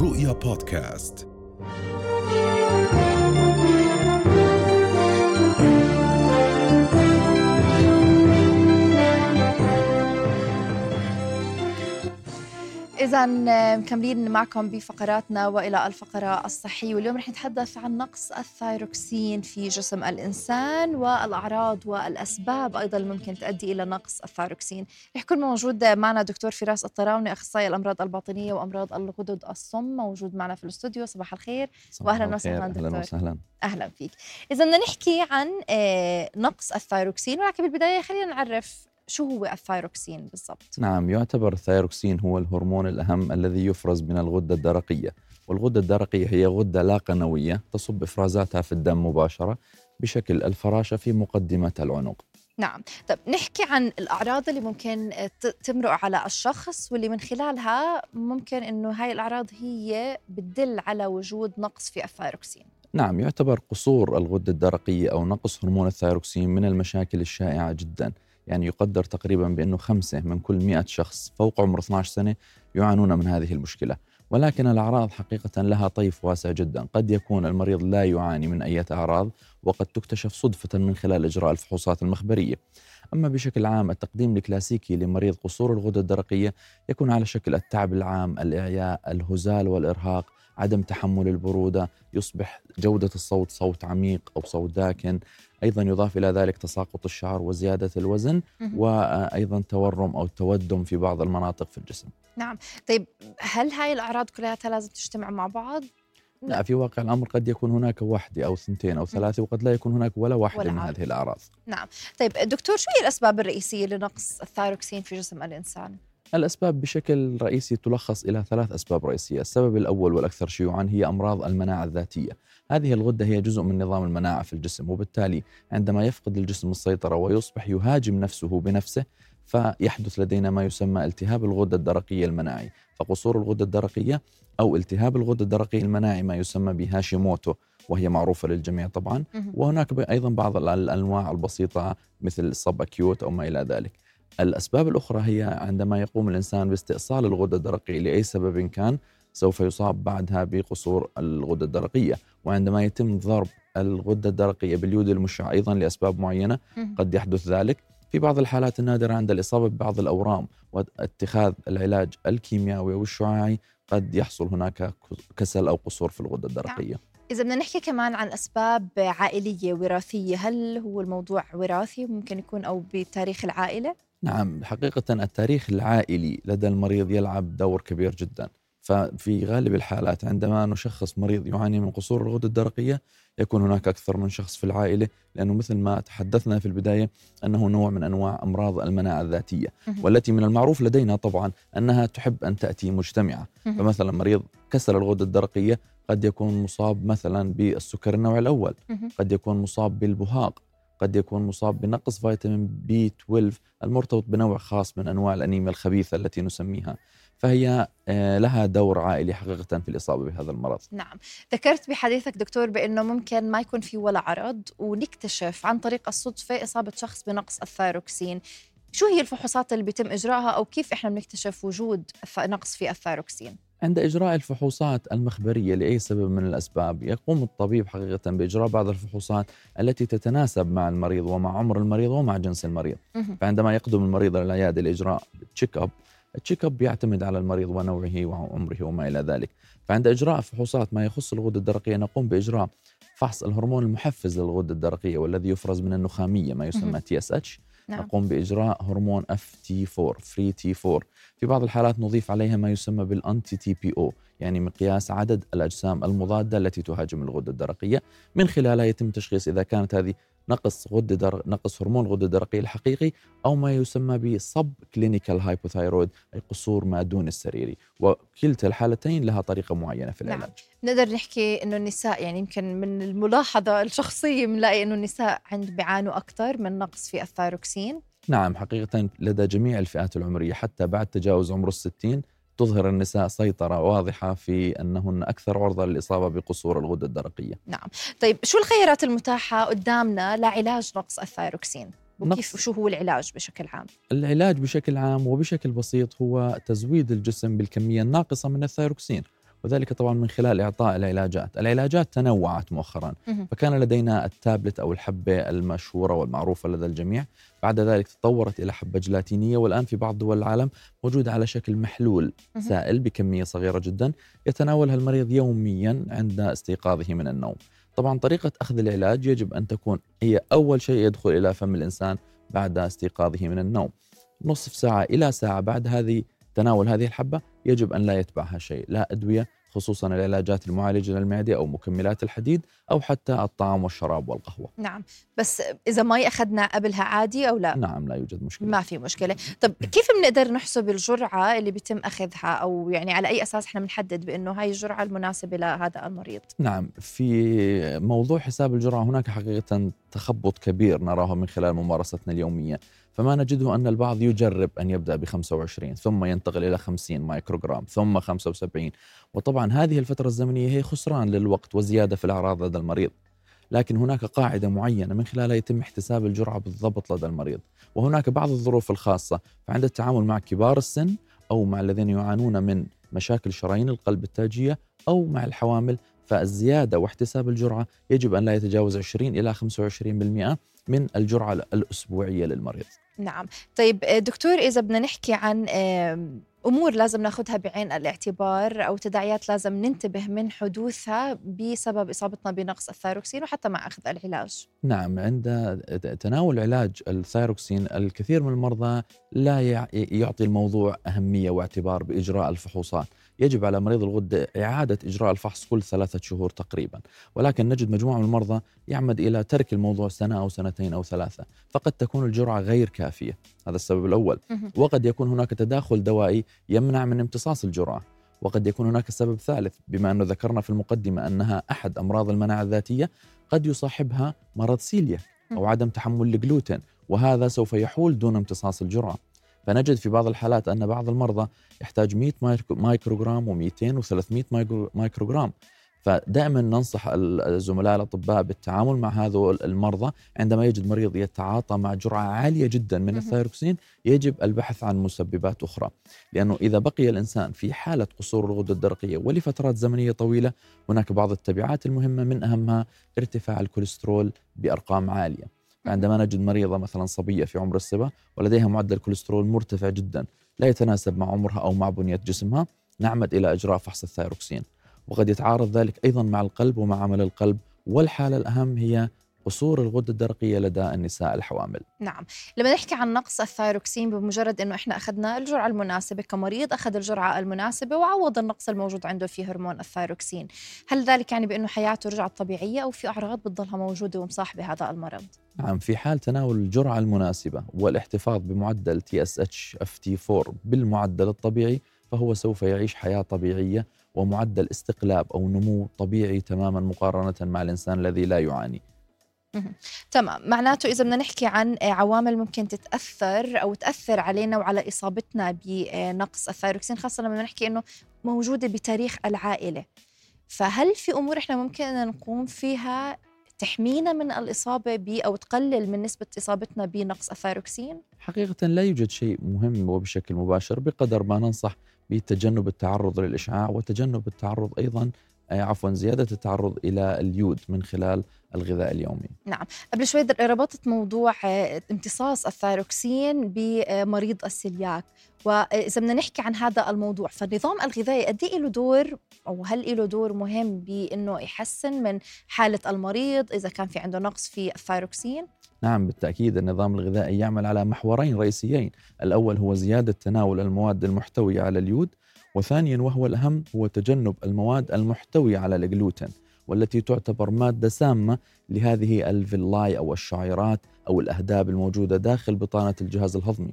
رؤيا بودكاست. إذا مكملين معكم بفقراتنا وإلى الفقرة الصحية. واليوم رح نتحدث عن نقص الثايروكسين في جسم الإنسان والأعراض والأسباب أيضا ممكن تؤدي إلى نقص الثايروكسين. رح يكون موجود معنا دكتور فراس الطراوني أخصائي الأمراض الباطنية وأمراض الغدد الصم موجود معنا في الاستوديو. صباح الخير. وأهلا وسهلا دكتور. أهلا وسهلا. أهلا فيك. إذا بدنا نحكي عن آه، نقص الثايروكسين ولكن بالبداية خلينا نعرف شو هو الثايروكسين بالضبط؟ نعم يعتبر الثيروكسين هو الهرمون الأهم الذي يفرز من الغدة الدرقية. والغدة الدرقية هي غدة لا قنوية تصب إفرازاتها في الدم مباشرة بشكل الفراشة في مقدمة العنق. نعم. طب نحكي عن الأعراض اللي ممكن ت- تمرق على الشخص واللي من خلالها ممكن إنه هاي الأعراض هي بتدل على وجود نقص في الثايروكسين. نعم يعتبر قصور الغدة الدرقية أو نقص هرمون الثيروكسين من المشاكل الشائعة جدا. يعني يقدر تقريبا بأنه خمسة من كل مئة شخص فوق عمر 12 سنة يعانون من هذه المشكلة. ولكن الأعراض حقيقة لها طيف واسع جدا. قد يكون المريض لا يعاني من أي أعراض وقد تكتشف صدفة من خلال إجراء الفحوصات المخبرية. أما بشكل عام التقديم الكلاسيكي لمريض قصور الغدة الدرقية يكون على شكل التعب العام الإعياء الهزال والإرهاق عدم تحمل البرودة يصبح جودة الصوت صوت عميق أو صوت داكن أيضا يضاف إلى ذلك تساقط الشعر وزيادة الوزن مهم. وأيضا تورم أو تودم في بعض المناطق في الجسم طيب هل هاي الأعراض كلها لازم تجتمع مع بعض؟ لا في واقع الأمر قد يكون هناك واحدة أو ثنتين أو ثلاثة وقد لا يكون هناك ولا واحدة ولا من. هذه الأعراض طيب دكتور شو هي الأسباب الرئيسية لنقص الثايروكسين في جسم الإنسان؟ الأسباب بشكل رئيسي تلخص إلى ثلاث أسباب رئيسية. السبب الأول والأكثر شيوعا هي أمراض المناعة الذاتية. هذه الغدة هي جزء من نظام المناعة في الجسم وبالتالي عندما يفقد الجسم السيطرة ويصبح يهاجم نفسه بنفسه فيحدث لدينا ما يسمى التهاب الغدة الدرقية المناعي. فقصور الغدة الدرقية أو التهاب الغدة الدرقية المناعي ما يسمى بهاشيموتو وهي معروفة للجميع طبعا. وهناك أيضا بعض ال- الأنواع البسيطة مثل الصب أكيوت أو ما إلى ذلك. الأسباب الأخرى هي عندما يقوم الإنسان باستئصال الغدة الدرقية لأي سبب كان سوف يصاب بعدها بقصور الغدة الدرقية وعندما يتم ضرب الغدة الدرقية باليود المشع أيضا لأسباب معينة. قد يحدث ذلك في بعض الحالات النادرة عند الإصابة ببعض الأورام واتخاذ العلاج الكيميائي والشعاعي قد يحصل هناك كسل أو قصور في الغدة الدرقية إذا بدنا نحكي كمان عن أسباب عائلية وراثية هل هو الموضوع وراثي ممكن يكون أو بتاريخ العائلة؟ نعم حقيقة التاريخ العائلي لدى المريض يلعب دور كبير جدا ففي غالب الحالات عندما نشخص مريض يعاني من قصور الغدة الدرقية يكون هناك أكثر من شخص في العائلة لأنه مثل ما تحدثنا في البداية أنه نوع من أنواع أمراض المناعة الذاتية. والتي من المعروف لدينا طبعا أنها تحب أن تأتي مجتمعة. فمثلا مريض كسر الغدة الدرقية قد يكون مصاب مثلا بالسكر النوع الأول. قد يكون مصاب بالبهاق قد يكون مصاب بنقص فيتامين بي 12 المرتبط بنوع خاص من أنواع الأنيميا الخبيثة التي نسميها. فهي آه، لها دور عائلي حقيقة في الإصابة بهذا المرض. نعم. ذكرت بحديثك دكتور بأنه ممكن ما يكون في ولا عرض ونكتشف عن طريق الصدفة إصابة شخص بنقص الثايروكسين شو هي الفحوصات اللي بيتم إجراءها أو كيف إحنا بنكتشف وجود نقص في الثايروكسين؟ عند إجراء الفحوصات المخبرية لأي سبب من الأسباب يقوم الطبيب حقيقة بإجراء بعض الفحوصات التي تتناسب مع المريض ومع عمر المريض ومع جنس المريض. فعندما يقدم المريض إلى العيادة لإجراء check up ال check up يعتمد على المريض ونوعه وعمره وما إلى ذلك فعند إجراء فحوصات ما يخص الغده الدرقية نقوم بإجراء فحص الهرمون المحفز للغده الدرقية والذي يفرز من النخامية ما. يسمى TSH نعم. نقوم بإجراء هرمون FT4 free T4 في بعض الحالات نضيف عليها ما يسمى بال anti-TPO يعني مقياس عدد الأجسام المضادة التي تهاجم الغدة الدرقية. من خلالها يتم تشخيص إذا كانت هذه نقص غدة در... نقص هرمون الغدة الدرقية الحقيقي أو ما يسمى ب subclinical hypothyroid أي قصور ما دون السريري وكلتا الحالتين لها طريقة معينة في نعم. العلاج. نقدر نحكي إنه النساء يعني يمكن من الملاحظة الشخصية بنلاقي إنه النساء عند بيعانوا أكثر من نقص في الثايروكسين. نعم حقيقة لدى جميع الفئات العمرية حتى بعد تجاوز عمر الستين تظهر النساء سيطرة واضحة في أنهن أكثر عرضة للإصابة بقصور الغدة الدرقية. نعم. طيب شو الخيارات المتاحة قدامنا لعلاج نقص الثايروكسين؟ وكيف شو هو العلاج بشكل عام؟ العلاج بشكل عام وبشكل بسيط هو تزويد الجسم بالكمية الناقصة من الثيروكسين وذلك طبعا من خلال إعطاء العلاجات. العلاجات تنوعت مؤخرا. فكان لدينا التابلت أو الحبة المشهورة والمعروفة لدى الجميع. بعد ذلك تطورت إلى حبة جلاتينية والآن في بعض دول العالم موجودة على شكل محلول. سائل بكمية صغيرة جدا. يتناولها المريض يوميا عند استيقاظه من النوم. طبعا طريقة أخذ العلاج يجب أن تكون هي أول شيء يدخل إلى فم الإنسان بعد استيقاظه من النوم. نصف ساعة إلى ساعة بعد هذه تناول هذه الحبة يجب أن لا يتبعها شيء لا أدوية خصوصا العلاجات المعالجة للمعدة أو مكملات الحديد أو حتى الطعام والشراب والقهوة. نعم بس إذا مي أخذنا قبلها عادي أو لا؟ نعم لا يوجد مشكلة. ما في مشكلة. طب كيف بنقدر نحسب الجرعة اللي بيتم أخذها؟ أو يعني على أي أساس إحنا بنحدد بأنه هاي الجرعة المناسبة لهذا المريض؟ نعم في موضوع حساب الجرعة هناك حقيقة تخبط كبير نراه من خلال ممارستنا اليومية. فما نجده أن البعض يجرب أن يبدأ ب 25 ثم ينتقل إلى 50 مايكروغرام ثم 75 وطبعا هذه الفترة الزمنية هي خسران للوقت وزيادة في الأعراض لدى المريض. لكن هناك قاعدة معينة من خلالها يتم احتساب الجرعة بالضبط لدى المريض. وهناك بعض الظروف الخاصة فعند التعامل مع كبار السن أو مع الذين يعانون من مشاكل شرايين القلب التاجية أو مع الحوامل فالزيادة واحتساب الجرعة يجب أن لا يتجاوز 20 إلى 25% من الجرعة الأسبوعية للمريض. نعم. طيب آه، دكتور إذا بدنا نحكي عن آم، أمور لازم ناخذها بعين الاعتبار أو تداعيات لازم ننتبه من حدوثها بسبب إصابتنا بنقص الثايروكسين وحتى مع أخذ العلاج. نعم عند تناول علاج الثايروكسين الكثير من المرضى لا يع- يعطي الموضوع أهمية واعتبار بإجراء الفحوصات. يجب على مريض الغدة إعادة إجراء الفحص كل ثلاثة شهور تقريبا. ولكن نجد مجموعة من المرضى يعمد إلى ترك الموضوع سنة أو سنتين أو ثلاثة. فقد تكون الجرعة غير كافية. هذا السبب الأول. وقد يكون هناك تداخل دوائي يمنع من امتصاص الجرعة. وقد يكون هناك سبب ثالث. بما أنه ذكرنا في المقدمة أنها أحد أمراض المناعة الذاتية قد يصاحبها مرض سيليا أو عدم تحمل الجلوتين. وهذا سوف يحول دون امتصاص الجرعة. فنجد في بعض الحالات أن بعض المرضى يحتاج 100 مايكرو- مايكروغرام و200 و300 مايكرو- مايكروغرام. فدائما ننصح ال- الزملاء الأطباء بالتعامل مع هذول المرضى. عندما يجد مريض يتعاطى مع جرعة عالية جدا من. الثايروكسين يجب البحث عن مسببات أخرى. لأنه إذا بقي الإنسان في حالة قصور الغدة الدرقية ولفترات زمنية طويلة هناك بعض التبعات المهمة من أهمها ارتفاع الكوليسترول بأرقام عالية. عندما نجد مريضة مثلا صبية في عمر الصبا ولديها معدل كوليسترول مرتفع جدا لا يتناسب مع عمرها أو مع بنية جسمها نعمد إلى إجراء فحص الثايروكسين. وقد يتعارض ذلك أيضا مع القلب ومع عمل القلب والحالة الأهم هي قصور الغده الدرقية لدى النساء الحوامل. نعم. لما نحكي عن نقص الثايروكسين بمجرد إنه إحنا أخذنا الجرعة المناسبة كمريض أخذ الجرعة المناسبة وعوض النقص الموجود عنده في هرمون الثايروكسين. هل ذلك يعني بإنه حياته رجعت طبيعية أو في أعراض بتضلها موجودة ومصاحبة هذا المرض؟ نعم في حال تناول الجرعة المناسبة والاحتفاظ بمعدل TSH FT4 بالمعدل الطبيعي فهو سوف يعيش حياة طبيعية ومعدل استقلاب أو نمو طبيعي تماما مقارنة مع الإنسان الذي لا يعاني. تمام. معناته إذا بدنا نحكي عن آه، عوامل ممكن تتأثر أو تأثر علينا وعلى إصابتنا بنقص الثايروكسين خاصة لما نحكي إنه موجودة بتاريخ العائلة. فهل في أمور إحنا ممكن نقوم فيها تحمينا من الإصابة ب أو تقلل من نسبة إصابتنا بنقص الثايروكسين؟ حقيقة لا يوجد شيء مهم وبشكل مباشر بقدر ما ننصح بتجنب التعرض للإشعاع وتجنب التعرض أيضا آه، عفوا زيادة التعرض إلى اليود من خلال الغذاء اليومي. قبل شوي ربطت موضوع آه، امتصاص الثايروكسين بمريض السيلياك وإذا بدنا نحكي عن هذا الموضوع فالنظام الغذائي قد إيه له دور أو هل له دور مهم بأنه يحسن من حالة المريض إذا كان في عنده نقص في الثايروكسين؟ نعم بالتأكيد النظام الغذائي يعمل على محورين رئيسيين. الأول هو زيادة تناول المواد المحتوية على اليود وثانيا وهو الأهم هو تجنب المواد المحتوية على الجلوتين والتي تعتبر مادة سامة لهذه ال villi أو الشعيرات أو الأهداب الموجودة داخل بطانة الجهاز الهضمي.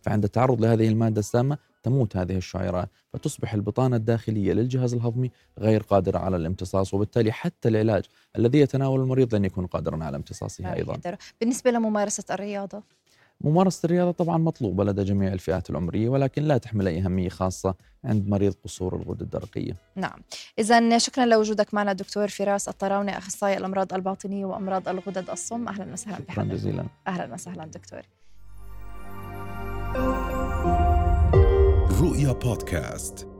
فعند التعرض لهذه المادة السامة تموت هذه الشعيرات فتصبح البطانة الداخلية للجهاز الهضمي غير قادرة على الامتصاص وبالتالي حتى العلاج الذي يتناول المريض لن يكون قادرا على امتصاصها أيضا. بالنسبة لممارسة الرياضة؟ ممارسة الرياضة طبعا مطلوبة لدى جميع الفئات العمرية ولكن لا تحمل أي أهمية خاصة عند مريض قصور الغدة الدرقية. نعم. إذا شكرا لوجودك معنا دكتور فراس الطراونة أخصائي الأمراض الباطنية وأمراض الغدد الصم. أهلا وسهلا شكرا بحضرتك جزيلا. أهلا وسهلا دكتور. رؤيا بودكاست.